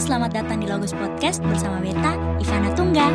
selamat datang di Logos Podcast bersama Beta, Ivana Tunggal.